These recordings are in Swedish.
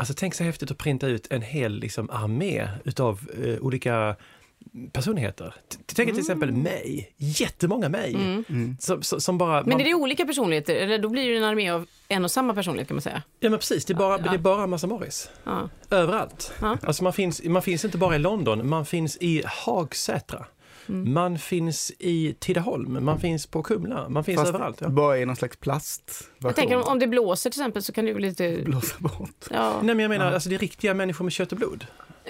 Alltså tänk så häftigt att printa ut en hel liksom, armé utav eh, olika personligheter. T- Tänk till exempel mig, jättemånga mig. Mm. Som, som, som bara... Men man- är det olika personligheter? Eller då blir det en armé av en och samma personlighet kan man säga. Ja men precis, det är bara, Ja. det är bara massa Morris. Ja. Överallt. Ja. Alltså man finns, man finns inte bara i London, man finns i Hagsätra. Mm. Man finns i Tidaholm, man finns på Kumla, man finns Fast överallt. Ja. bara i någon slags plastversion. Jag tänker om, om det blåser till exempel så kan bli lite... Blåsa bort. Ja. Nej men jag menar, Ja. alltså det är riktiga människor med kött och blod.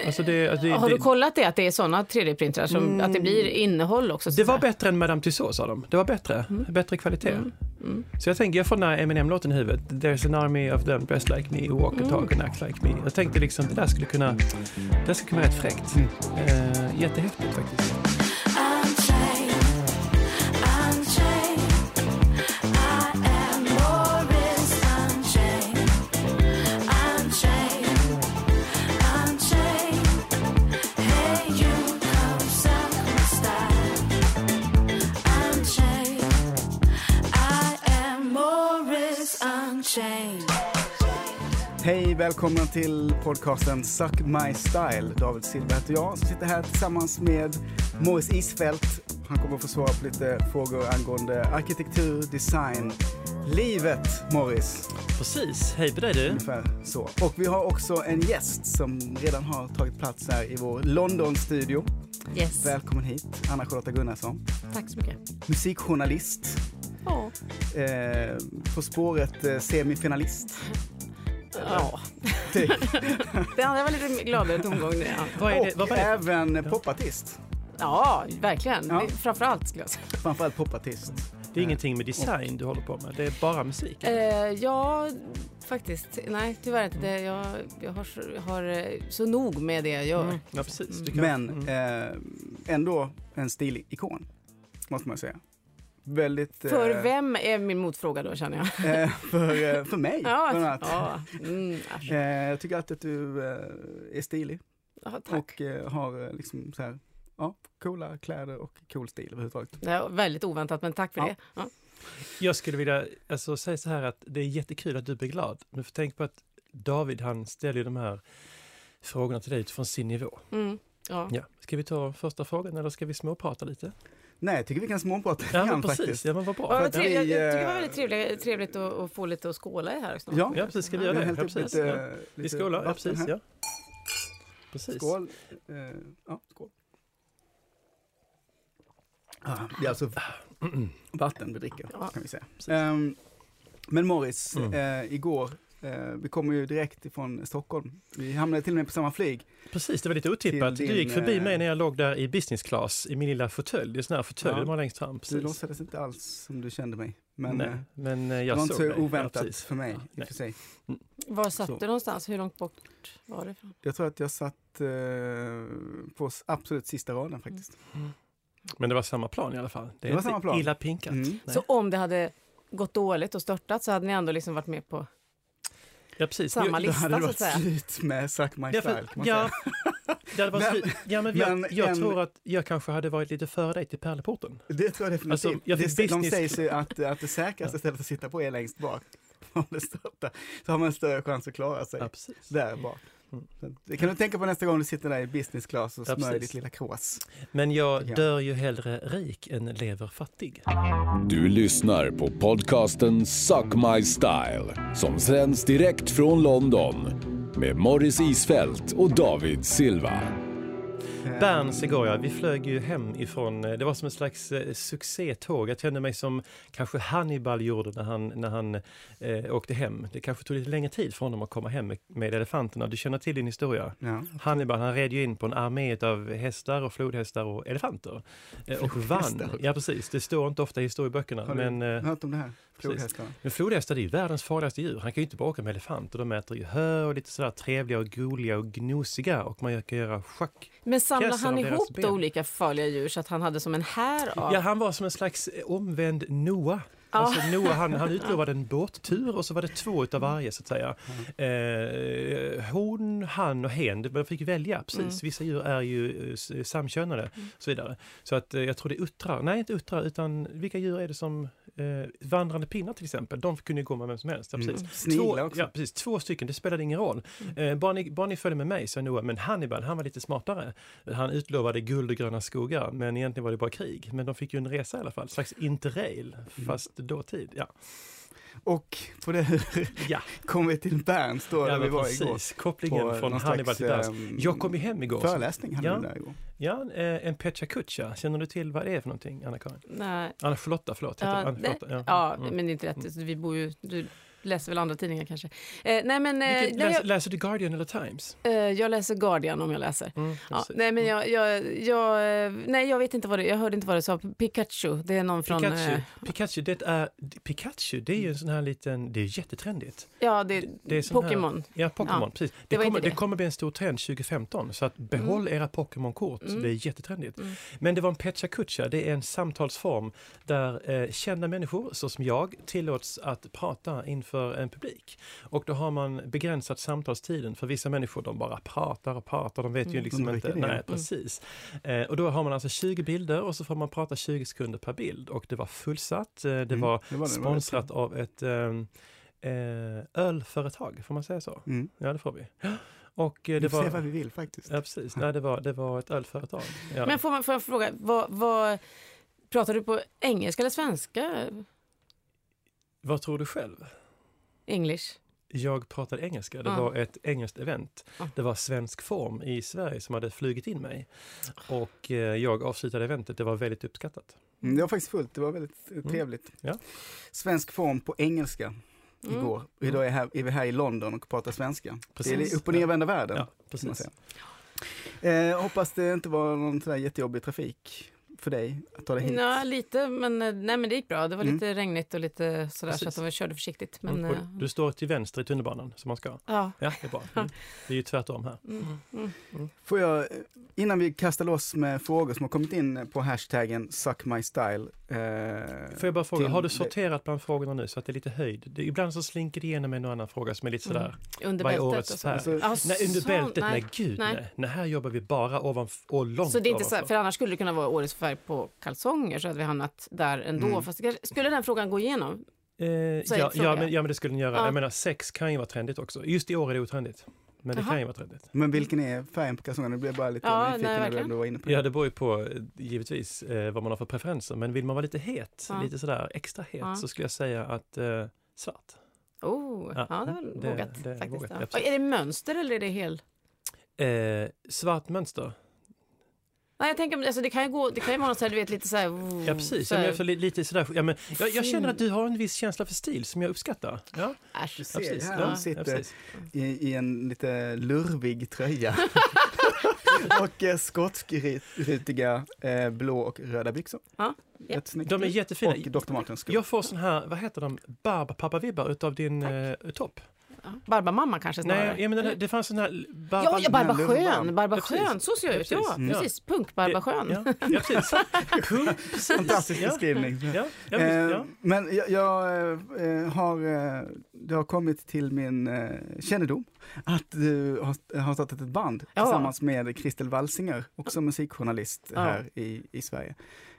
Alltså det, alltså det, Har du kollat det, att det är sådana 3D-printrar, som, att det blir innehåll också? så det var säga? bättre än Madame Tussauds sa de. Det var bättre, bättre kvalitet. Mm. Så jag tänker, jag får den här Eminem-låten i huvudet. There's an army of them dressed like me, walk and talk and act like me. Jag tänkte liksom, det där skulle kunna, det där skulle kunna vara rätt fräckt. Eh, jättehäftigt faktiskt. Välkomna till podcasten Suck My Style. David Silver heter jag som sitter här tillsammans med Morris Isfält. Han kommer att få svara på lite frågor angående arkitektur, design, livet, Morris. Precis, hej på dig du. Ungefär så. Och vi har också en gäst som redan har tagit plats här i vår London-studio. Yes. Välkommen hit, Anna-Charlotta Gunnarsson. Tack så mycket. Musikjournalist, Ja. eh, På spåret eh, semifinalist. Ja. Typ. Det andra var lite gladare tomgång nu. Ja, Vad är det? Och Vad var det? även popartist. ja verkligen. Ja. Det- Framförallt skulle jag säga. Framförallt popartist. Det är ingenting med design du håller på med, det är bara musik. Eh, ja, faktiskt. Nej, tyvärr inte. Det, jag, jag har, så- har eh, så nog med det jag gör. Mm. Ja, precis. Kan, Men mm. eh, ändå en stilikon, måste man säga. Väldigt... eh, För vem är min motfråga då känner jag? Eh, för, eh, för mig, Ja, bland annat. ja. Mm. Eh, jag tycker alltid att du eh, är stilig ja, tack. och eh, har eh, liksom så här, ja, coola kläder och cool stil överhuvudtaget. Det var väldigt oväntat, men tack för Ja. det. Ja. Jag skulle vilja alltså, säga så här att det är jättekul att du blir glad. Men för tänk på att David han ställer ju de här frågorna till dig utifrån sin nivå. Mm, ja. Ja. Ska vi ta första frågan eller ska vi småprata lite? Nej, jag tycker vi kan småprata lite Ja, grann precis. faktiskt. Ja, men vad Ja, bra. vad att trevligt. vi, jag, jag tycker det var eh, väldigt trevligt, trevligt att, att få lite att skåla i här också. Ja. Ja, precis. Ska vi göra Jag det? Ja, precis. lite, Ja. lite Vi skålar, ja, precis. Ja. precis. Skål. Eh, ja, skål. Det är alltså vatten vi dricker, Ja. kan vi säga. Ehm, men Morris, Mm. eh, igår, eh, vi kommer ju direkt ifrån Stockholm. Vi hamnade till och med på samma flyg. Precis, det var lite otippat. Till Du gick din, förbi eh, mig när jag låg där i business class i min lilla fåtölj. Det är sån här fåtölj Ja. har längst fram. Du Precis. låtsades inte alls som du kände mig. Men Nej, eh, men eh, det jag var inte såg så. Ja, oväntat precis. för mig, och för sig. Var satt Så. du någonstans? Hur långt bort var det ifrån? Jag tror att jag satt eh, på absolut sista raden faktiskt. Men det var samma plan i alla fall. Det Det var samma plan. illa pinkat. Mm. Så om det hade gått dåligt och störtat så hade ni ändå liksom varit med på... ja, precis. samma lista, hade det så varit att säga. slut med Suck My Style, kan man ja, säga. det hade varit Men- slut. ja, men jag, men jag en- tror att jag kanske hade varit lite före dig till Pärleporten. Det tror jag definitivt. Alltså, jag det, de säger ju att, att det säkraste stället att sitta på är längst bak. Om det störtar. Så har man en större chans att klara sig Ja, där bak. Det kan du tänka på nästa gång du sitter där i business class och Ja, smörjer precis. ditt lilla krås. Men jag Ja. dör ju hellre rik än lever fattig. Du lyssnar på podcasten Suck My Style som sänds direkt från London med Morris Isfält och David Silva. Berns igår, ja. Vi flög ju hem ifrån, eh, det var som en slags eh, succétåg. Jag kände mig som kanske Hannibal gjorde när han, när han eh, åkte hem. Det kanske tog lite längre tid för honom att komma hem med, med elefanterna. Du känner till din historia. Ja. Hannibal han red ju in på en armé av hästar och flodhästar och elefanter. Eh, och vann. Ja precis, det står inte ofta i historieböckerna. Har du Men, eh, hört om det här? Flodhästarna? men flodhästar är ju världens farligaste djur. Han kan ju inte bara åka med elefanter. De äter ju hö och lite sådär trevliga och goliga och gnosiga och man kan göra schack. Men Pjäser han ihop då olika farliga djur så att han hade som en här av? Ja, han var som en slags eh, omvänd Noah. Ja. Alltså Noah han, han utlovade en båttur och så var det två utav varje så att säga. Eh, hon, han och hen, man fick välja precis. Mm. Vissa djur är ju eh, samkönade och så vidare. Så att eh, jag tror det är uttrar, nej inte uttrar utan vilka djur är det som eh, vandrande pinnar till exempel, de kunde gå med vem som helst. Ja, Mm. precis. Sniglar Två, också. ja, precis. Två stycken, det spelade ingen roll. Eh, bara, ni, bara ni följde med mig, sa Noah, men Hannibal, han var lite smartare. Han utlovade guld och gröna skogar, men egentligen var det bara krig. Men de fick ju en resa i alla fall, slags interrail, Mm. fast dåtid. Ja, Och på det ja. kom vi till Berns då, ja där vi var precis. igår. Kopplingen På från Hannibal till dans. ehm, Jag kom ju hem igår. Föreläsning hade Ja. du där igår. Ja, eh, en Pecha Kucha. Känner du till vad det är för någonting, Anna-Karin? Nej. Anna Charlotta, förlåt. Ja, Anna. Charlotta, Ja, Mm. men det är inte rätt. Vi bor ju, du läser väl andra tidningar kanske. Eh, nej, men eh, Vilket, läser, jag, läser du Guardian eller Times? eh, jag läser Guardian om jag läser. Mm, Ja, nej, men jag, jag, jag, eh, nej, jag vet inte vad det Jag hörde inte vad det sa. Pikachu, det är någon från... Pikachu, eh, Pikachu, det är, Pikachu, det är ju en sån här liten, det är jättetrendigt. ja, det Det är här- Pokémon. Ja, Pokémon, Ja, precis. det Det, kommer, det. det. kommer bli en stor trend 2015, så att behåll era Pokémon-kort, Mm. det är jättetrendigt. Mm. Men det var en Pecha Kucha, det är en samtalsform där eh, kända människor, så som jag, tillåts att prata inför en publik. Och då har man begränsat samtalstiden, för vissa människor de bara pratar och pratar, de vet ju Mm. liksom De inte. det. Nej, Mm. precis. Eh, och då har man alltså 20 bilder och så får man prata 20 sekunder per bild. Och det var fullsatt, eh, det Mm, var det var det, det var sponsrat av ett ehm, eh, ölföretag, får man säga så? Mm. Ja, det får vi. Och eh, Vi det får se vad var... vi vill faktiskt. Ja, precis. Nej, det var, det var ett ölföretag. Ja. Men får, man, får jag fråga, vad, vad, pratar du på engelska eller svenska? Vad tror du själv? English? Jag pratade engelska. Det Ja. var ett engelskt event. Ja. Det var Svensk Form i Sverige som hade flugit in mig. Och eh, jag avslutade eventet. Det var väldigt uppskattat. Mm, det var faktiskt fullt, det var väldigt eh, trevligt. Ja. Svensk form på engelska Mm. igår. Idag är, här, är vi här i London och pratar svenska. Precis. Det är upp och nervända världen. Ja, precis. Eh, hoppas det inte var någon sån där jättejobbig trafik för dig att ta dig hit. Ja, lite, men, eh, nej, men det gick bra. Det var Mm. lite regnigt och lite sådär så Precis. att de körde försiktigt. Men, Mm, Du står till vänster i tunnelbanan som man ska. ja. Ja, det är bra. Mm. Det är ju tvärtom här. Mm. Mm. Får jag, eh, innan vi kastar loss med frågor som har kommit in på hashtaggen suckmystyle. Eh, Får jag bara fråga, har du sorterat bland frågorna nu så att det är lite höjd? Det, ibland så slinker det igenom en och annan fråga som är lite sådär, Under vad är årets så. färg? Alltså, Ja, nej, under så- bältet, nej, nej. gud nej. nej. nej. här jobbar vi bara ovanför och långt Så det är inte så, ovanför. för annars skulle det kunna vara årets färg på kalsonger så hade vi hamnat där ändå. Mm. Fast det kanske- skulle den frågan gå igenom? Eh, är ja, det ja, men, ja, men det skulle den göra. Ja. Jag menar, sex kan ju vara trendigt också. Just i år är det otrendigt. Men det kan ju vara trendigt. Men vilken är färgen på kalsongerna? Nu blir bara lite Ja, nyfiken nej, när du var inne på det. Ja, det beror ju på eh, givetvis eh, vad man har för preferenser. Men vill man vara lite het, Ja. lite sådär extra het, Ja. så skulle jag säga att eh, svart. Oh, ja, Ja, det var det- vågat det är faktiskt. vågat, ja. absolut. Är det mönster eller är det hel? Eh, svart mönster. Nej, jag tänker, alltså, det kan ju gå, det kan ju vara något så här, du vet, lite så här... oh, Ja, precis. Så Ja, men här, får li- lite sådär, ja, men jag, jag känner att du har en viss känsla för stil som jag uppskattar. Ja, äsch. Du ja, ser precis. här, Ja, han ja, sitter precis. i, i en lite lurvig tröja. och eh, skottrutiga eh, blå och röda byxor. Ja, ja. De är jättefina. Och Dr. Martens skor. Jag får sån här, vad heter de, barbapappa-vibbar utav din eh, topp. Ja. Barbamamma kanske snarare. Nej, jag menar, det fanns sån här... Barba, Ja, ja Barba. Skön, Barba Ja, precis. Skön, så ser jag ut. Ja, Ja, precis. Mm. precis. Punk-Barba Skön. Ja, ja, precis. Precis. Fantastisk ja. beskrivning. Ja, ja, visst, Eh, ja. Men jag, jag eh, har, eh, det har kommit till min kännedom att du har, har startat ett band Ja. tillsammans med Kristel Walsinger, också musikjournalist Ja. här i, i Sverige.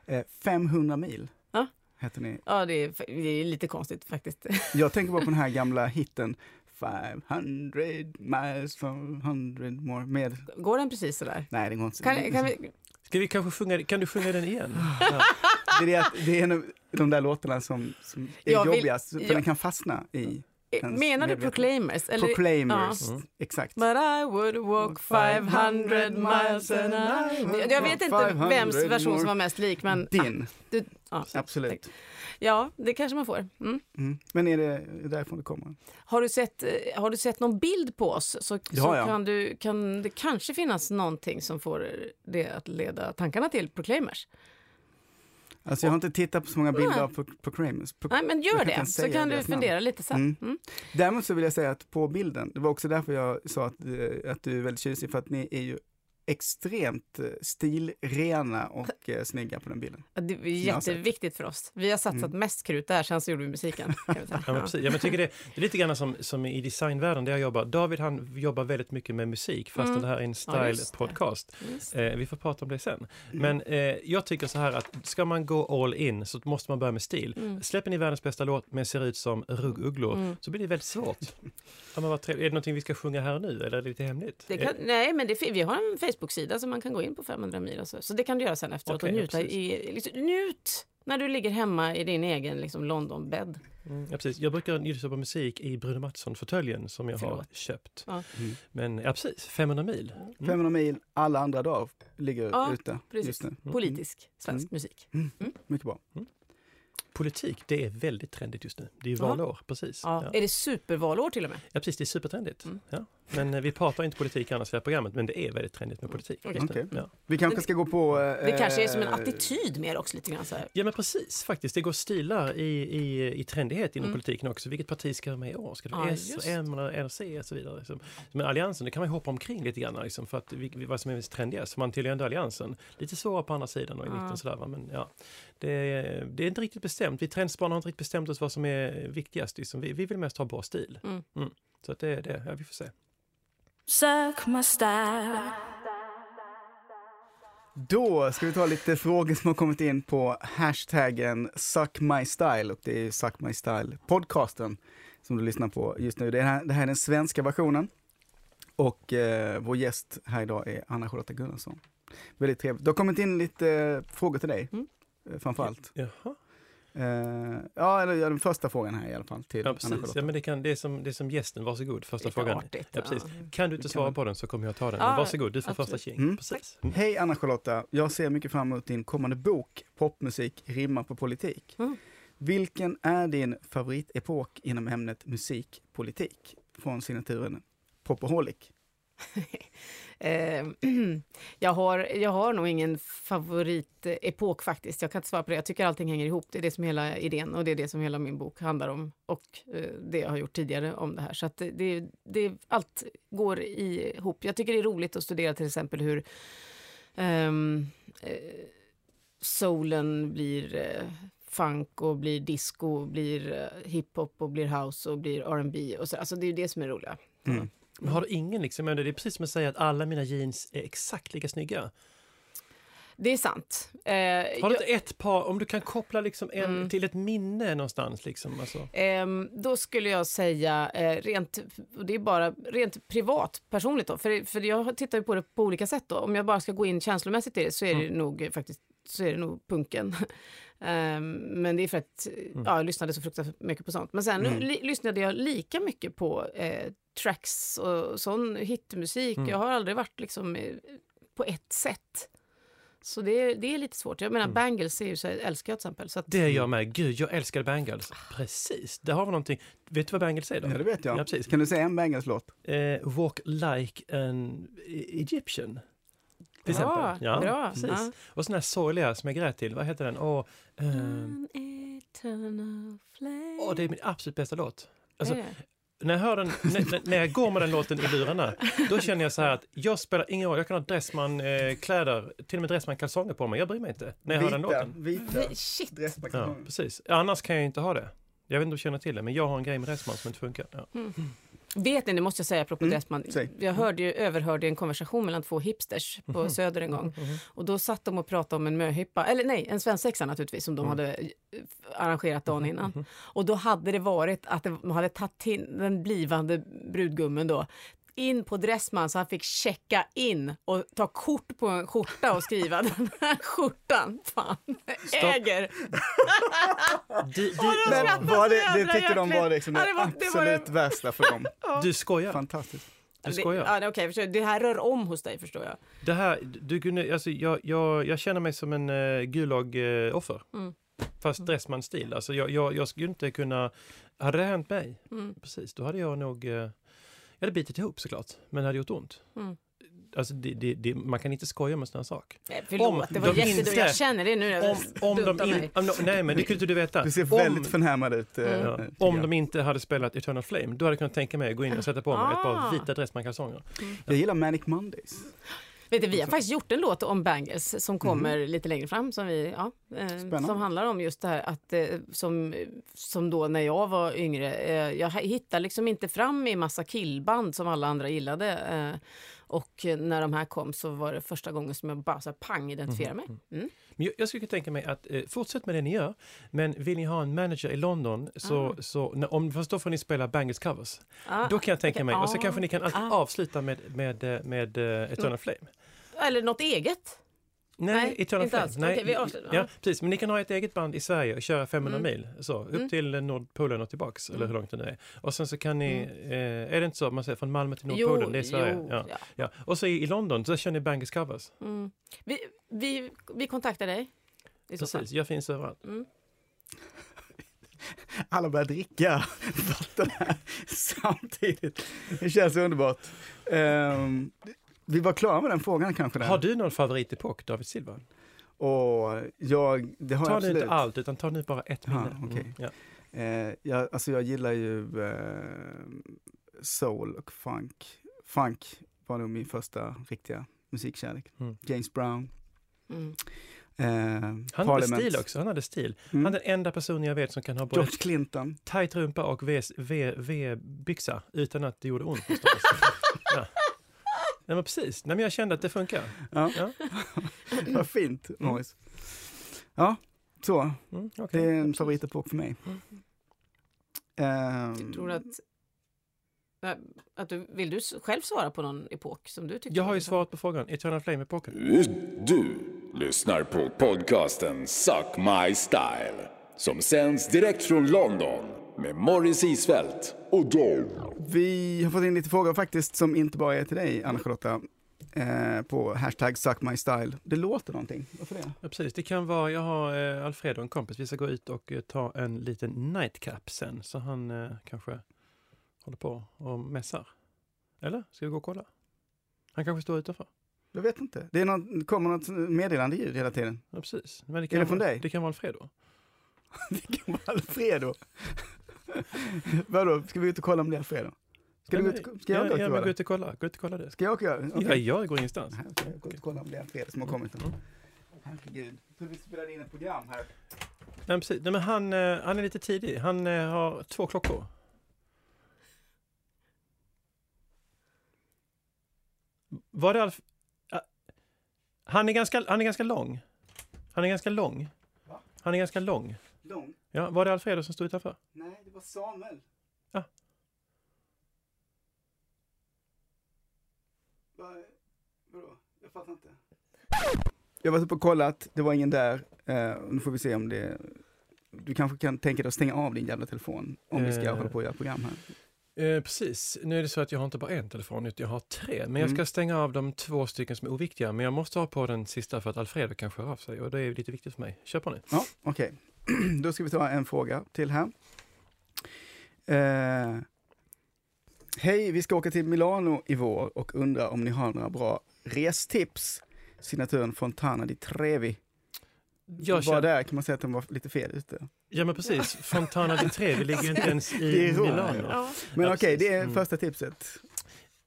Eh, 500 mil Ja. heter ni. Ja, det är, det är lite konstigt faktiskt. Jag tänker bara på den här gamla hitten 500 miles from 100 more med, Går den precis sådär? nej det går inte. Kan, kan vi, Ska vi kanske sjunga, kan du sjunga den igen? Ja. det, är det, att, det är en av de där låtarna som, som är Jag vill- jobbigast, för jag- den kan fastna i Ens menar du. Proclaimers? Eller, Proclaimers. Ja. Mm. Exakt. But I would walk 500 miles and I... Jag vet inte 500 vems version som var mest lik, men... Din, Du, ja, absolut. Ja, det kanske man får. Mm. Mm. Men är det därifrån det kommer? Har, du sett, eh, har du sett någon bild på oss så, Det så jag. kan, du, kan det kanske finnas någonting som får det att leda tankarna till Proclaimers. Alltså jag har inte tittat på så många bilder Nej. av Pro- Proclaimers. Pro- Nej, men gör det, så kan du deras namn. fundera lite sen. Mm. Mm. Däremot så vill jag säga att på bilden, det var också därför jag sa att, eh, att du är väldigt tjusig, för att ni är ju extremt eh, stilrena och eh, snygga på den bilden. Ja, Det är jätteviktigt för oss. Vi har satsat Mm. mest krut där, sen så gjorde vi musiken. Kan vi säga. Ja, men precis. Ja, men jag tycker det, det är lite grann som, som i designvärlden där jag jobbar. David han jobbar väldigt mycket med musik fast Mm. det här är en Ja, style-podcast. Just. Eh, vi får prata om det sen. Mm. Men eh, jag tycker så här att ska man gå all in så måste man börja med stil. Mm. Släpper ni världens bästa låt men ser ut som ruggugglor Mm. så blir det väldigt svårt. Ja, men vad är det någonting vi ska sjunga här nu eller är det lite hemligt? Det kan, nej, men det, vi har en Facebook-sida som man kan gå in på 500 mil och så. Så det kan du göra sen efteråt Okej, och ja, njuta precis. i, liksom, njut när du ligger hemma i din egen liksom, London-bädd. Mm, ja, precis. Jag brukar lyssna på musik i Bruno Mattsson-fåtöljen som jag har Förlåt. köpt. Ja. Mm. Men ja, precis, 500 mil. 500 mil alla andra dagar ligger Ja, ute precis. just nu. Politisk svensk Mm. musik. Mycket bra. Politik, det är väldigt trendigt just nu. Det är ju valår, precis. Ja. Ja. Är det supervalår till och med? Ja, precis, det är supertrendigt. Mm. Ja. Men eh, vi pratar inte politik annars i det här programmet, men det är väldigt trendigt med politik. Just nu. Okej. Ja. Vi kanske ska gå på... eh, Det kanske är som en attityd mer också lite grann så här. ja, men precis faktiskt. Det går stilar i, i, i trendighet inom Mm. politiken också. Vilket parti ska vara med i år? Ska det Ja, vara S, just. M eller L, C och så vidare? Liksom. Men Alliansen, det kan man ju hoppa omkring lite grann liksom, för att vi, vi- vad som är mest trendigast. För man tillhör ändå Alliansen. Lite svårare på andra sidan och i Ja. mitten sådär. Va? Men ja, det, är- det är inte riktigt bestämt. Vi trendspanare har inte riktigt bestämt oss vad som är viktigast. Liksom. Vi, vi vill mest ha bra stil. Mm. Så att det är det. Ja, vi får se. Suck my style. Då ska vi ta lite frågor som har kommit in på hashtaggen suckmystyle och det är Suck My Style podcasten som du lyssnar på just nu. Det här, det här är den svenska versionen och eh, vår gäst här idag är Anna-Charlotta Gunnarsson. Väldigt trevligt. Det har kommit in lite eh, frågor till dig Mm. eh, framförallt. Jaha. Eh, ja, eller ja, den första frågan här i alla fall till Ja, precis. Ja, men det, kan, det, är som, det är som gästen, varsågod, första Lite frågan. artigt. Ja, precis. Ja. Kan du inte kan svara man. på den så kommer jag ta den. Ja, Men varsågod, du får absolut. första tjing. Mm. Precis. Mm. Hej Anna-Charlotta, jag ser mycket fram emot din kommande bok Popmusik rimmar på politik. Mm. Vilken är din favoritepok inom ämnet musikpolitik från signaturen Popaholic? Ehm, jag, har, jag har nog ingen favoritepok faktiskt. Jag kan inte svara på det. Jag tycker allting hänger ihop. Det är det som hela idén och det är det som hela min bok handlar om. Och eh, det jag har gjort tidigare om det här. Så att det, det, det, allt går ihop. Jag tycker det är roligt att studera till exempel hur um, soulen blir eh, funk och blir disco, och blir hiphop och blir house och blir R&B och så. Alltså det är ju det som är roliga. Mm. Men har du ingen liksom, det är precis som att säga att alla mina jeans är exakt lika snygga. Det är sant. Eh, Har du inte ett par, om du kan koppla liksom en Mm. till ett minne någonstans liksom. Alltså. Ehm, då skulle jag säga eh, rent, det är bara rent privat, personligt då, för, för jag tittar ju på det på olika sätt då. Om jag bara ska gå in känslomässigt i det så är det nog eh, faktiskt så är det nog punken. Ehm, men det är för att Mm. ja, jag lyssnade så fruktansvärt mycket på sånt. Men sen Mm. lyssnade jag lika mycket på eh, tracks och sån hitmusik. Mm. Jag har aldrig varit liksom eh, på ett sätt. Så det, är- det är lite svårt. Jag menar, Mm. Bangles är ju så älskar jag till exempel. Så att, Det är jag med. Gud, jag älskar Bangles. Precis, där har vi någonting. Vet du vad Bangles är då? Ja, det vet jag. Ja, precis. kan du säga en Bangles-låt? Eh, walk like an Egyptian. Till exempel. Ja, bra. Precis. Ja. Och sån här sorgliga som jag grät till. Vad heter den? Åh, An eternal flame. åh, det är min absolut bästa låt. Alltså, Är det? När, jag hör den, när, när jag går med den låten i lurarna, då känner jag så här att jag spelar ingen roll. Jag kan ha Dressman-kläder, till och med Dressman-kalsonger på mig. Jag bryr mig inte när jag hör den låten. vita Vi- Shit. Ja, precis. Annars kan jag inte ha det. Jag vet inte om du känner till det, men jag har en grej med Dressman som inte funkar. Ja. Vet ni, det måste jag säga apropå Mm, Dressman. Jag hörde ju, överhörde en konversation mellan två hipsters på Mhm. Söder en gång. Och då satt de och pratade om en möhippa, eller nej, en svensexa naturligtvis, som de Mm. hade eh, arrangerat dagen innan. Och då hade det varit att de hade tagit in den blivande brudgummen då in på Dressman så han fick checka in och ta kort på en skjorta och skriva den här skjortan fan äger. Du, du, Men var det, det tyckte de var liksom Ja, det, det var- det var det- absolut värsta för dem. du skojar? Fantastiskt. Du skojar? Det, ja, okej, förstår jag. det här rör om hos dig förstår jag. Det här, du kunde, alltså jag, jag, jag känner mig som en uh, Gulag-offer. Mm. Fast Dressman-stil. Alltså jag, jag, jag skulle inte kunna... Hade det hänt mig, Mm. precis, då hade jag nog... eh, jag hade bitit ihop såklart, men det hade gjort ont. Mm. Alltså det, det, det, man kan inte skoja med sådana saker. Nej, förlåt, Om det var de jättedumt. Jag känner det nu. Om, om de in, mig. om nej men det kunde du veta. Du ser väldigt förnärmad ut. eh, Mm. ja, om de inte hade spelat Eternal Flame, då hade jag kunnat tänka mig att gå in och sätta på mig ett Ah. par vita Dressman-kalsonger. Jag gillar Manic Mondays. Vet du, vi har faktiskt gjort en låt om bangles som kommer lite längre fram som, vi, ja, eh, som handlar om just det här att eh, som, som då när jag var yngre, eh, jag hittade liksom inte fram i massa killband som alla andra gillade. Eh, och när de här kom så var det första gången som jag bara så här, pang identifierade mig. Mm. Men jag, jag skulle kunna tänka mig att eh, fortsätt med det ni gör, men vill ni ha en manager i London så, Ah. så när, om, fast då får ni spela Bangles covers. Ah, Då kan jag tänka okej. mig, och så Ah. kanske ni kan Ah. avsluta med, med, eh, med, med Eternal Flame. Eller något eget. Nej, Nej, Eternal inte Flame. alls. Nej, Okej, vi avslutar. ja, precis. Men ni kan ha ett eget band i Sverige och köra 500 Mm. mil, så, upp Mm. till Nordpolen och tillbaks, eller hur långt det nu är. Och sen så kan ni, eh, är det inte så, man säger från Malmö till Nordpolen, det är Sverige. jo, ja. ja. Ja. Och så i, i London, så kör ni Bangles covers. Mm. Vi, vi, vi kontaktar dig. I. Precis, jag finns överallt. Mm. Alla börjar dricka vatten här samtidigt. Det känns underbart. Ehm, vi var klara med den frågan kanske. Där. Har du någon favoritepok, David Silva? Och jag, det har jag Ta nu absolut. inte allt, utan ta nu bara ett minne. okej. Mm, ja. Eh, jag, alltså jag gillar ju eh, soul och funk. Funk var nog min första riktiga musikkärlek. Mm. James Brown. Mm. Eh, Han hade Parliament. stil också, han hade stil. Mm. Han är den enda personen jag vet som kan ha både George Clinton. tajt rumpa och V- V-byxa utan att det gjorde ont ja. Nej men precis, Nej, men jag kände att det funkar. Ja. Ja. Vad fint, Morris. Ja, så. Mm, Det okej. är en favoritepok för mig. Ehm, Jag tror att, Nej, att du, vill du själv svara på någon epok som du tycker Jag har ju var- svarat på frågan, Eternal Flame-epoken. Du lyssnar på podcasten Suck My Style som sänds direkt från London med Morris Isfält och Dave. Vi har fått in lite frågor faktiskt som inte bara är till dig, Anna-Charlotta. Eh, på hashtag suckmystyle. Det låter någonting. Varför det? Ja, precis. Det kan vara, jag har eh, Alfredo, en kompis, vi ska gå ut och eh, ta en liten nightcap sen, så han eh, kanske håller på och mässar. Eller? Ska vi gå och kolla? Han kanske står utanför. Jag vet inte. Det är något, det kommer något meddelande ljud hela tiden. Ja, precis. Men det Är kan det från vara, dig? Det kan vara Alfredo. Det kan vara Alfredo. Vadå, ska vi ut och kolla om det är Alfredo? Ska, du gå ut, ska jag ja, gå ut ja, och kolla? gå ut och kolla. Gå ut och kolla det. Ska jag åka? Ja, Okej. jag går ingenstans. Nej, okej, Jag går ut och kollar om det är Alfredo som har kommit. Mm. Herregud. Jag trodde vi spelade in ett program här. Nej, precis. Nej, men han, eh, han är lite tidig. Han eh, har två klockor. Var det Alf... Han är, ganska, han är ganska lång. Han är ganska lång. Va? Han är ganska lång. Lång? Ja, var det Alfredo som stod utanför? Nej, det var Samuel. Ja. Va, vadå? Jag fattar inte. Jag var uppe och kollat, det var ingen där. Eh, nu får vi se om det... Du kanske kan tänka dig att stänga av din jävla telefon om vi ska Eh. hålla på och göra program här. Eh, precis. Nu är det så att jag har inte bara en telefon, utan jag har tre. Men jag ska Mm. stänga av de två stycken som är oviktiga. Men jag måste ha på den sista för att Alfredo kan skära av sig. Och det är lite viktigt för mig. Kör på nu. Ja, okej. Då ska vi ta en fråga till här. Eh, Hej, vi ska åka till Milano i vår och undrar om ni har några bra restips. Signaturen Fontana di Trevi. Jag var känner- där kan man säga att den var lite fel ute. Ja men precis, Fontana di Trevi ligger ju inte ens i. Milano. Ja. Men Ja, okej, det är. Mm. första tipset.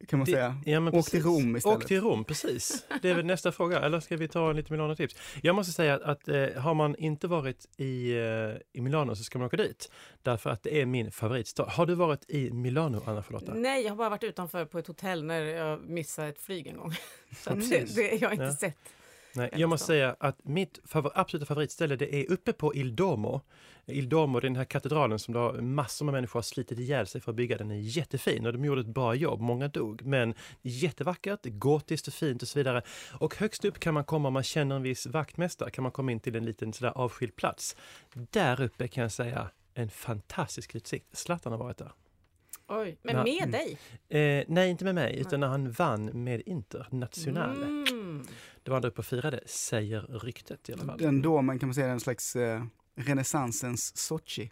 Kan man Det- säga. Ja, men Åk till. Rom istället. Åk till Rom, precis. Det är väl nästa fråga. Eller ska vi ta en lite Milano-tips? Jag måste säga att, att eh, har man inte varit i, eh, i Milano så ska man åka dit. Därför att det är min favoritstad. Har du varit i Milano, Anna-Charlotta? Nej, jag har bara varit utanför på ett hotell när jag missade ett flyg en gång. Så att det, Precis. det, jag har inte Ja. sett. Nej, jag måste säga att mitt favor- absoluta favoritställe det är uppe på Il Domo. Il Domo, det är den här katedralen som då massor med människor har slitit ihjäl sig för att bygga. Den är jättefin och de gjorde ett bra jobb, många dog. Men jättevackert, gotiskt och fint och så vidare. Och högst upp kan man komma om man känner en viss vaktmästare, kan man komma in till en liten sådär avskild plats. Där uppe kan jag säga en fantastisk utsikt. Zlatan har varit där. Oj, men Ja. med dig? Eh, nej, inte med mig, utan när han vann med Inter Nationale. Mm. Det var han där uppe och firade, säger ryktet i alla fall. Den domen kan man säga är en slags eh, renässansens Sochi.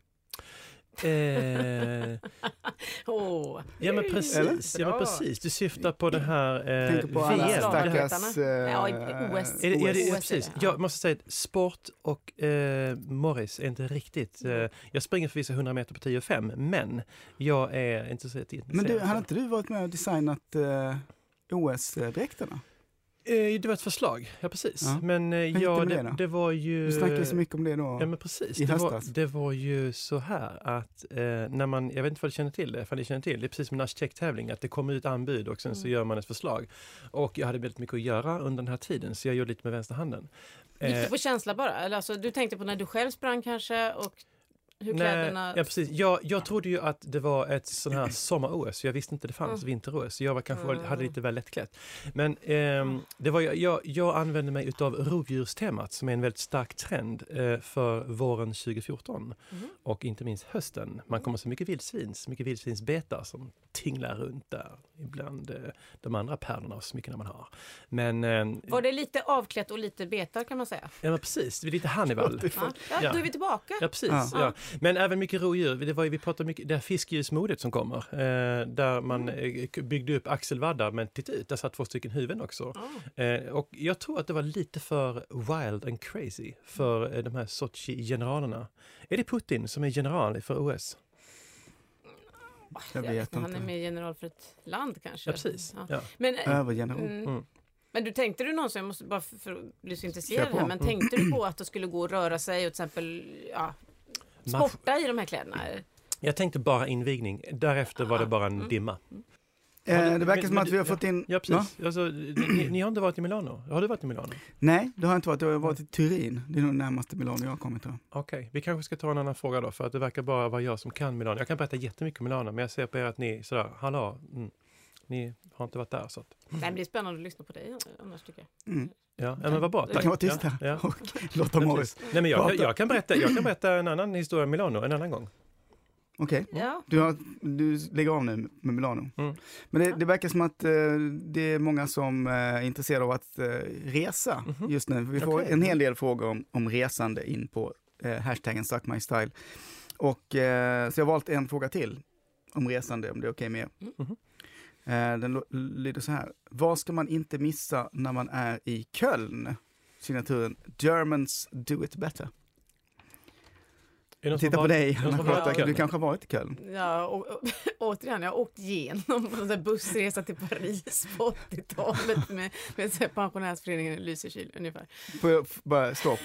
Eh, Åh. ja men Eller? precis, ja, men precis. Du syftar på det här eh, Tänker på VM. alla VM. stackars... Eh, Ja, i OS. Är det, är det, OS precis. Jag måste säga att sport och eh, Morris är inte riktigt... Eh, jag springer förvisso 100 meter på 10 och 5, men jag är inte så intresserad. Men du, hade inte du varit med och designat eh, OS-dräkterna? Eh, det var ett förslag, ja precis. Ja. Men eh, det ja, det, det det var ju... Du snackade så mycket om det då. Ja men precis. i Det var, det var ju så här att eh, när man, jag vet inte vad du känner till det, ifall ni känner till det, är precis som en arkitekttävling, att det kommer ut anbud och sen så Mm. gör man ett förslag. Och jag hade väldigt mycket att göra under den här tiden så jag gjorde lite med vänsterhanden. Gick Eh, du på känsla bara? Eller alltså, du tänkte på när du själv sprang kanske och hur Nej, kläderna... ja, precis. Jag, jag trodde ju att det var ett sån här sommar-OS. Jag visste inte det fanns Mm. vinter-OS. Så jag var kanske var, hade Mm. lite väl lättklätt. Men ehm, det var, jag, jag använde mig utav rovdjurstemat som är en väldigt stark trend eh, för våren 2014 Mhm. och inte minst hösten. Man kommer se mycket vildsvin, så mycket vildsvinsbetar som tinglar runt där ibland eh, de andra pärlorna och smyckena man har. Men, eh, Var det lite avklätt och lite betar kan man säga? ja, men precis, det är lite Hannibal. Ja, då är vi tillbaka. Ja, precis. Ja. Ja. Men även mycket rovdjur. Det var ju, vi pratade mycket, det här fiskljusmodet som kommer, eh, där man Mm. eh, byggde upp axelvaddar, men titta ut, där satt två stycken huvuden också. Eh, och jag tror att det var lite för wild and crazy för de här Sochi-generalerna. Är det Putin som är general för OS? Jag Jag vet Han är inte. mer general för ett land kanske. Ja, precis. Ja. Ja. Men, eh, Övergeneral. mm. Mm. men du tänkte du någonsin, jag måste bara för, för att bli så intresserad här, men Mm. tänkte du på att det skulle gå att röra sig och till exempel ja, sporta i de här kläderna? Jag tänkte bara invigning, därefter var det bara en Mm. dimma. Eh, det verkar men- som men att vi har fått in... Ja, precis. Alltså, ni, ni har inte varit i Milano? Har du varit i Milano? Nej, det har jag inte varit. Jag har varit i Turin. Det är nog närmaste Milano jag har kommit. Okej, vi kanske ska ta en annan fråga då, för att det verkar bara vara jag som kan Milano. Jag kan berätta jättemycket om Milano, men jag ser på er att ni sådär, hallå, mm, ni har inte varit där. Så att, Nej, men det är spännande att lyssna på dig annars tycker jag. Mm. ja, ja, men vad bra. Jag kan vara tyst ja, här ja. och låta Morris. Nej, men jag, jag, jag, kan berätta, jag kan berätta en annan historia om Milano en annan gång. Okej. Ja. Du, har, du lägger av nu med Milano. Mm. Men det, det verkar som att eh, det är många som eh, är intresserade av att eh, resa Mhm. just nu. Vi får Okej. en hel del frågor om, om resande in på eh, hashtaggen suckmystyle. Och, eh, så jag har valt en fråga till om resande, om det är okej med er. Mhm. Eh, den lyder så här. Vad ska man inte missa när man är i Köln? Signaturen Germans do it better. Varit i Charlotta. Köln? Du kanske har varit i Köln? Ja, och, och, återigen, jag har åkt igenom på en bussresa till Paris på 80-talet med, med pensionärsföreningen i Lysekil ungefär. Får jag bara stopp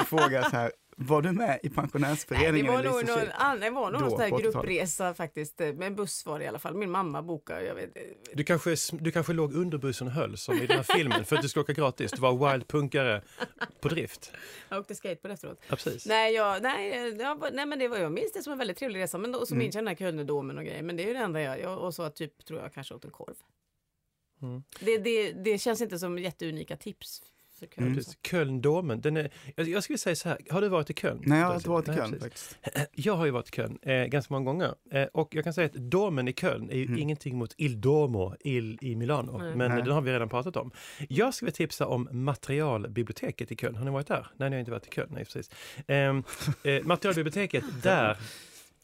och fråga så här. Var du med i Nej, det pensionärsföreningen var nog någon, annan- det var nog Då, någon sån här på 80-talet. gruppresa faktiskt, med buss var det i alla fall. Min mamma bokade, jag vet Du kanske, du kanske låg under bussen och höll som i den här filmen för att du skulle åka gratis. Du var wild punkare på drift. Jag åkte skateboard efteråt. Ja, precis. Nej, jag, nej, jag, nej men det var, jag minns det som en väldigt trevlig resa. Men då, så Mm. minns jag den här Kölnerdomen och grejer. Men det är ju det enda jag, jag och så typ tror jag kanske åt en korv. Mm. Det, det, det känns inte som jätteunika tips för Köln. Mm. Kölndomen, den är, jag, jag skulle säga så här, har du varit i Köln? Nej, jag har inte varit i Köln faktiskt. Jag har ju varit i Köln eh, ganska många gånger eh, och jag kan säga att domen i Köln är ju Mm. ingenting mot Il Domo il, i Milano, Nej. men Nej. den har vi redan pratat om. Jag skulle tipsa om Materialbiblioteket i Köln. Har ni varit där? Nej, ni har inte varit i Köln. Nej, precis. Ehm, eh, materialbiblioteket, där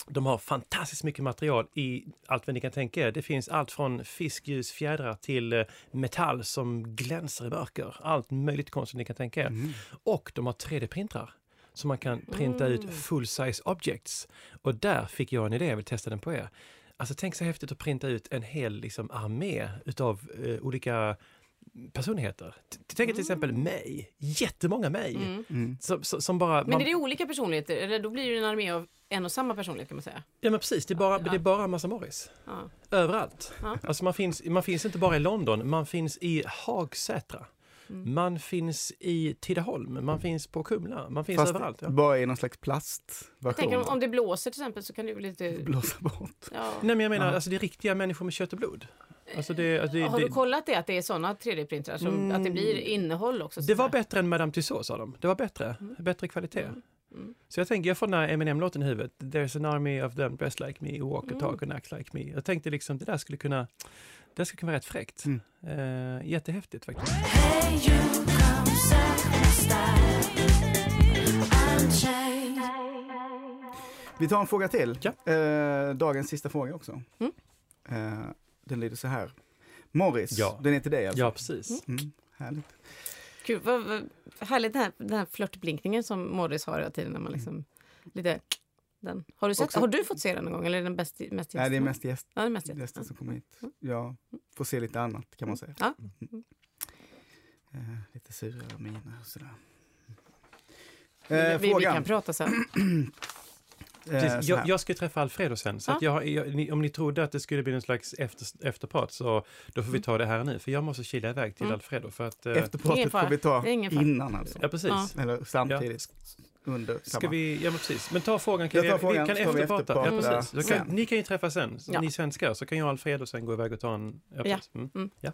de har fantastiskt mycket material i allt vad ni kan tänka er. Det finns allt från fiskljusfjädrar till eh, metall som glänser i mörker. Allt möjligt konstigt ni kan tänka er. Mm. Och de har 3D-printrar. Så man kan printa ut Mm. full-size objects. Och där fick jag en idé, jag vill testa den på er. Alltså tänk så häftigt att printa ut en hel liksom, armé utav eh, olika personligheter. T- Tänk er till exempel mig, jättemånga mig. Mm. Mm. Som, som som bara... Men man- är det olika personligheter? Eller då blir det ju en armé av en och samma personlighet kan man säga. Ja men precis, det är bara, Ja. det är bara massa Morris. Ja. Överallt. Ja. Alltså man finns, man finns inte bara i London, man finns i Hagsätra. Mm. Man finns i Tidaholm, man finns på Kumla, man finns Fast överallt. Ja. bara i någon slags tänker om, plastversion. om det blåser till exempel så kan bli lite... Blåsa bort. Ja. Nej men jag menar, Ja. alltså det är riktiga människor med kött och blod. Alltså det, alltså det, Har du det, kollat det, att det är sådana 3D-printrar? Som, Mm. Att det blir innehåll också? så det var bättre än Madame Tussauds sa de. Det var bättre, bättre kvalitet. Mm. Mm. Så jag tänker, jag får den här Eminem-låten i huvudet. There's an army of them dressed like me, walk and Mm. talk and act like me. Jag tänkte liksom, det där skulle kunna, det där skulle kunna vara rätt fräckt. Mm. Eh, jättehäftigt faktiskt. Hey. Vi tar en fråga till. Ja. Eh, dagens sista fråga också. Mm. Eh, den lyder så här. Morris, Ja. den är till dig alltså? Ja, precis. Mm, härligt. Kul, vad, vad, härligt den här, den här flörtblinkningen som Morris har hela tiden när man liksom lite... Den. Har, du sett, Också- har du fått se den någon gång eller är den bäst, mest Nej, det är mest gäst, Ja, det är mest gästerna. gäster som kommer hit. Jag får se lite annat kan man säga. Ja. lite sura miner och sådär. vi, Eh, vi, vi kan prata sen. Eh, Precis. Jag, jag ska träffa Alfredo sen, så att jag, jag, ni, om ni trodde att det skulle bli någon slags efter, efterprat så då får vi ta det här nu, för jag måste kila iväg till Mm. Alfredo för att... eh, Efterpratet får vi ta innan alltså. ja, precis. Ja. Eller samtidigt. Under Ska samma. vi, ja men precis. Men ta frågan, kan vi, frågan, vi kan tar vi efterprata. Ja, efterprata precis. Kan, ni kan ju träffas sen, Ja. ni svenskar, så kan jag och Alfredo sen gå iväg och ta en... Ja, Ja. Mm. Mm. Ja.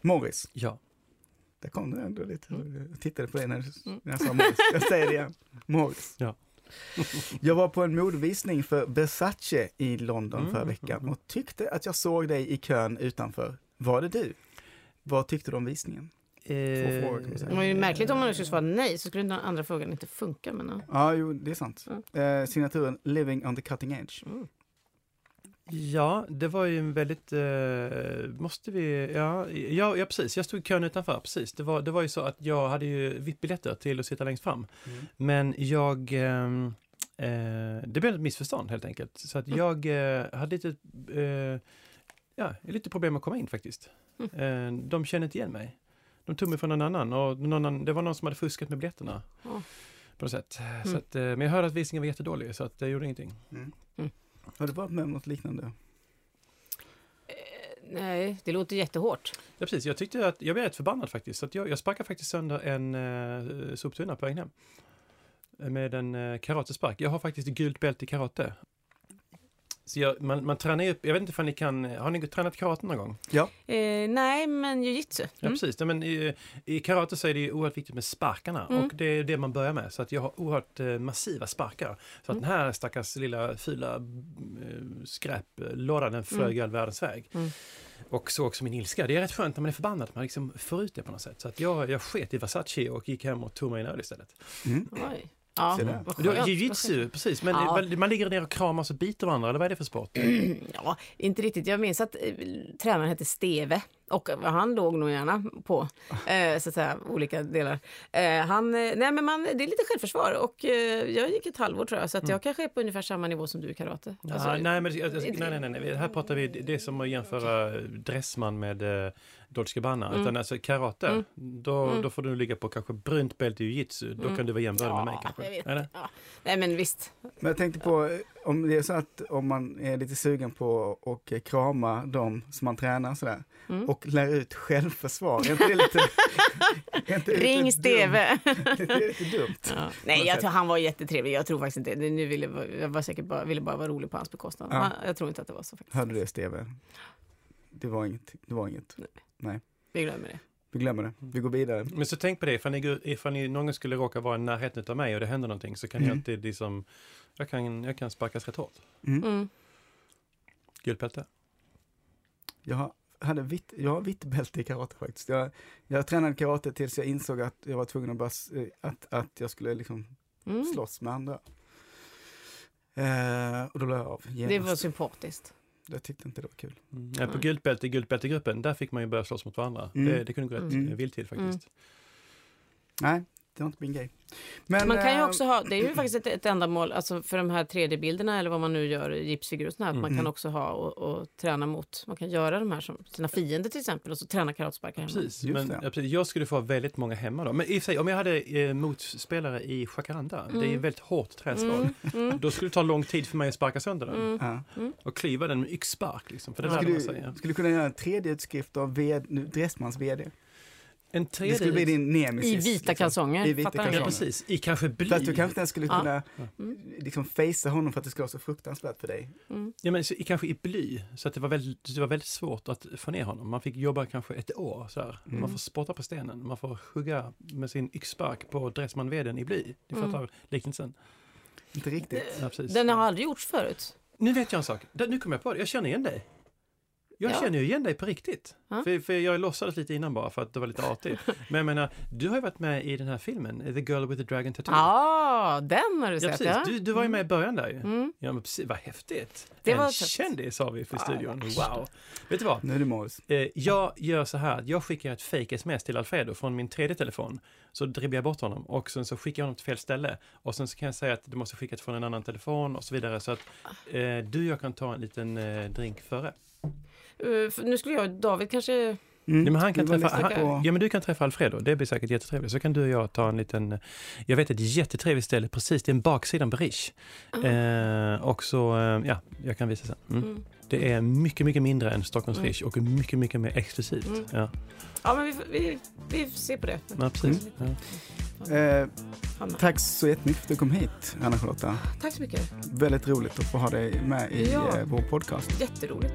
Morris. ja. Där kom det ändå lite. Mm. Jag tittade på det när, när jag sa Morris. Jag säger det igen. Morris. Ja. jag var på en modevisning för Versace i London Mm, förra veckan och tyckte att jag såg dig i kön utanför. Var det du? Vad tyckte du om visningen? Eh, frågor. Det var ju märkligt om man nu skulle svara nej, så skulle den andra frågan inte funka. Men, ja. Ja, jo, det är sant. Mm. Eh, signaturen Living on the cutting edge. Mm. Ja, det var ju en väldigt, eh, måste vi, ja, ja, ja precis, jag stod i kön utanför, precis. Det var, det var ju så att jag hade ju VIP-biljetter till att sitta längst fram. Mm. Men jag, ehm, eh, det blev ett missförstånd helt enkelt. Så att jag eh, hade lite, eh, ja, lite problem att komma in faktiskt. Eh, de kände inte igen mig. De tog mig från någon annan och någon annan, det var någon som hade fuskat med biljetterna. Ja. På något sätt. Så Mm. att, eh, men jag hörde att visningen var jättedålig så att det gjorde ingenting. Mm. Har du varit med om något liknande? Nej, det låter jättehårt. Ja, precis. Jag tyckte att jag blev rätt förbannad faktiskt. Så att jag, jag sparkade faktiskt sönder en uh, soptunna på vägen hem. Med en uh, karatespark. Jag har faktiskt gult bälte i karate. Så jag, man, man tränar upp, jag vet inte om ni kan, har ni tränat karate någon gång? Eh, nej, men jujutsu. Ja, Mm. precis. Nej, men i, I karate så är det ju oerhört viktigt med sparkarna Mm. och det är det man börjar med. Så att jag har oerhört eh, massiva sparkar. Så att Mm. den här stackars lilla fula eh, skräplådan, den flög Mm. all världens väg. Mm. Och så också min ilska. Det är rätt skönt när man är förbannad, att man liksom får ut det på något sätt. Så att jag, jag sket i Versace och gick hem och tog mig en öl istället. Mm. Oj. Ja, skönt. Jiu-jitsu, precis. Men Ja. man, man ligger ner och kramas och biter varandra, eller vad är det för sport? Ja, inte riktigt. Jag minns att eh, tränaren hette Steve och han låg nog gärna på eh, så att säga, olika delar. Eh, han, eh, nej men man, det är lite självförsvar och eh, jag gick ett halvår tror jag så att jag kanske är på ungefär samma nivå som du i karate. Alltså, Ja, nej, men, alltså, nej, nej, nej, nej, här pratar vi, det är som att jämföra Dressman med eh, Dolce Gabbana. Mm. Utan alltså karate, Mm. då, Mm. då får du ligga på kanske brunt bälte i jiu-jitsu. Då Mm. kan du vara jämbördig med mig Ja, kanske. jag vet. Eller? Nej men visst. Men jag tänkte på, eh, om det är så att om man är lite sugen på att krama dem som man tränar sådär Mm. och lär ut självförsvar, är inte det lite... inte lite Ring dumt? Steve! Det är lite dumt. Ja. Nej, jag tror han var jättetrevlig. Jag tror faktiskt inte det. Nu ville, jag var säkert bara, ville bara vara rolig på hans bekostnad. Ja. Jag tror inte att det var så faktiskt. Hörde du det Steve? Det var inget. Det var inget. Vi glömmer det. Vi glömmer det. Vi går vidare. Men så tänk på det, ifall ni, ifall ni någon skulle råka vara i närheten av mig och det händer någonting så kan Mm. jag alltid liksom, jag kan, jag kan sparkas rätt hårt. Mm. Mm. Gult bälte. Jag har- hade vitt, jag har vitt bälte i karate faktiskt. Jag, jag tränade karate tills jag insåg att jag var tvungen att, bara, eh, att, att jag skulle liksom Mm. slåss med andra. Eh, och då la jag av Det genast. var sympatiskt. Jag tyckte inte det var kul. Mm. Ja, på gult bälte, gult bälte-gruppen, där fick man ju börja slåss mot varandra. Mm. Det, det kunde gå rätt Mm. eh, vilt till faktiskt. Nej, det var inte min grej. Men, Man kan ju eh, också ha, det är ju faktiskt ett, ett ändamål, alltså för de här 3D-bilderna eller vad man nu gör, gipsfigurer och sånt här, att man Mm. kan också ha och, och träna mot, man kan göra de här som sina fiender till exempel och så träna karatesparkar hemma. Precis, Just men det. ja, precis, jag skulle få väldigt många hemma då. Men i och för sig, om jag hade eh, motspelare i Jacaranda, det är ju Mm. väldigt hårt träslag. Mm, mm, Då skulle det ta lång tid för mig att sparka sönder den mm. Och klyva den med yxspark. Liksom, för det Ja. lärde man sig. Skulle, skulle kunna göra en 3D-utskrift av v, nu, Dressmans VD. En Det skulle bli tredje... din nemesis. I vita liksom. kalsonger. I vita du? Ja, kalsonger. precis. I kanske bly. För att du kanske skulle Ja. kunna Mm. liksom facea honom för att det skulle vara så fruktansvärt för dig. Mm. Ja, men så, i, kanske i bly, så att det var, väldigt, det var väldigt svårt att få ner honom. Man fick jobba kanske ett år. Så här. Mm. Man får spotta på stenen, man får hugga med sin yxspark på Dressmanveden i bly. Ni Mm. fattar liknelsen? Inte riktigt. Ja. Den har aldrig gjorts förut. Nu vet jag en sak. Nu kommer jag på det. Jag känner igen dig. Jag Ja. känner ju igen dig på riktigt. Ja. För, för jag låtsades lite innan bara för att det var lite artigt. Men jag menar, du har ju varit med i den här filmen, The Girl with the Dragon Tattoo. Ja, den har du ja, sett precis. ja. Du, du var ju med i början där ju. Mm. Ja, men precis. Vad häftigt. Det en var kändis har vi för Ja, studion. Wow. Vet du vad? Nu är det Morris. Eh, jag gör så här, jag skickar ett fake sms till Alfredo från min tredje telefon. Så dribblar jag bort honom och sen så skickar jag honom till fel ställe. Och sen så kan jag säga att du måste skicka det från en annan telefon och så vidare. Så att eh, du och jag kan ta en liten eh, drink före. För nu skulle jag David kanske Mm. Nej, men han kan träffa, han, ja, men du kan träffa Alfredo, det blir säkert jättetrevligt. Så kan du och jag ta en liten, jag vet ett jättetrevligt ställe precis, det är en baksidan på Riche. Eh, och så, eh, ja, jag kan visa sen. Mm. Mm. Det är mycket, mycket mindre än Stockholms Mm. Riche och mycket, mycket mer exklusivt. Mm. Ja, Ja, men vi, vi, vi ser på det. ja, precis. Mm. Ja. Eh, tack så jättemycket för att du kom hit, Anna-Charlotta. Tack så mycket. Väldigt roligt att få ha dig med i Ja. eh, vår podcast. Jätteroligt.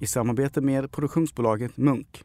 i samarbete med produktionsbolaget Munk.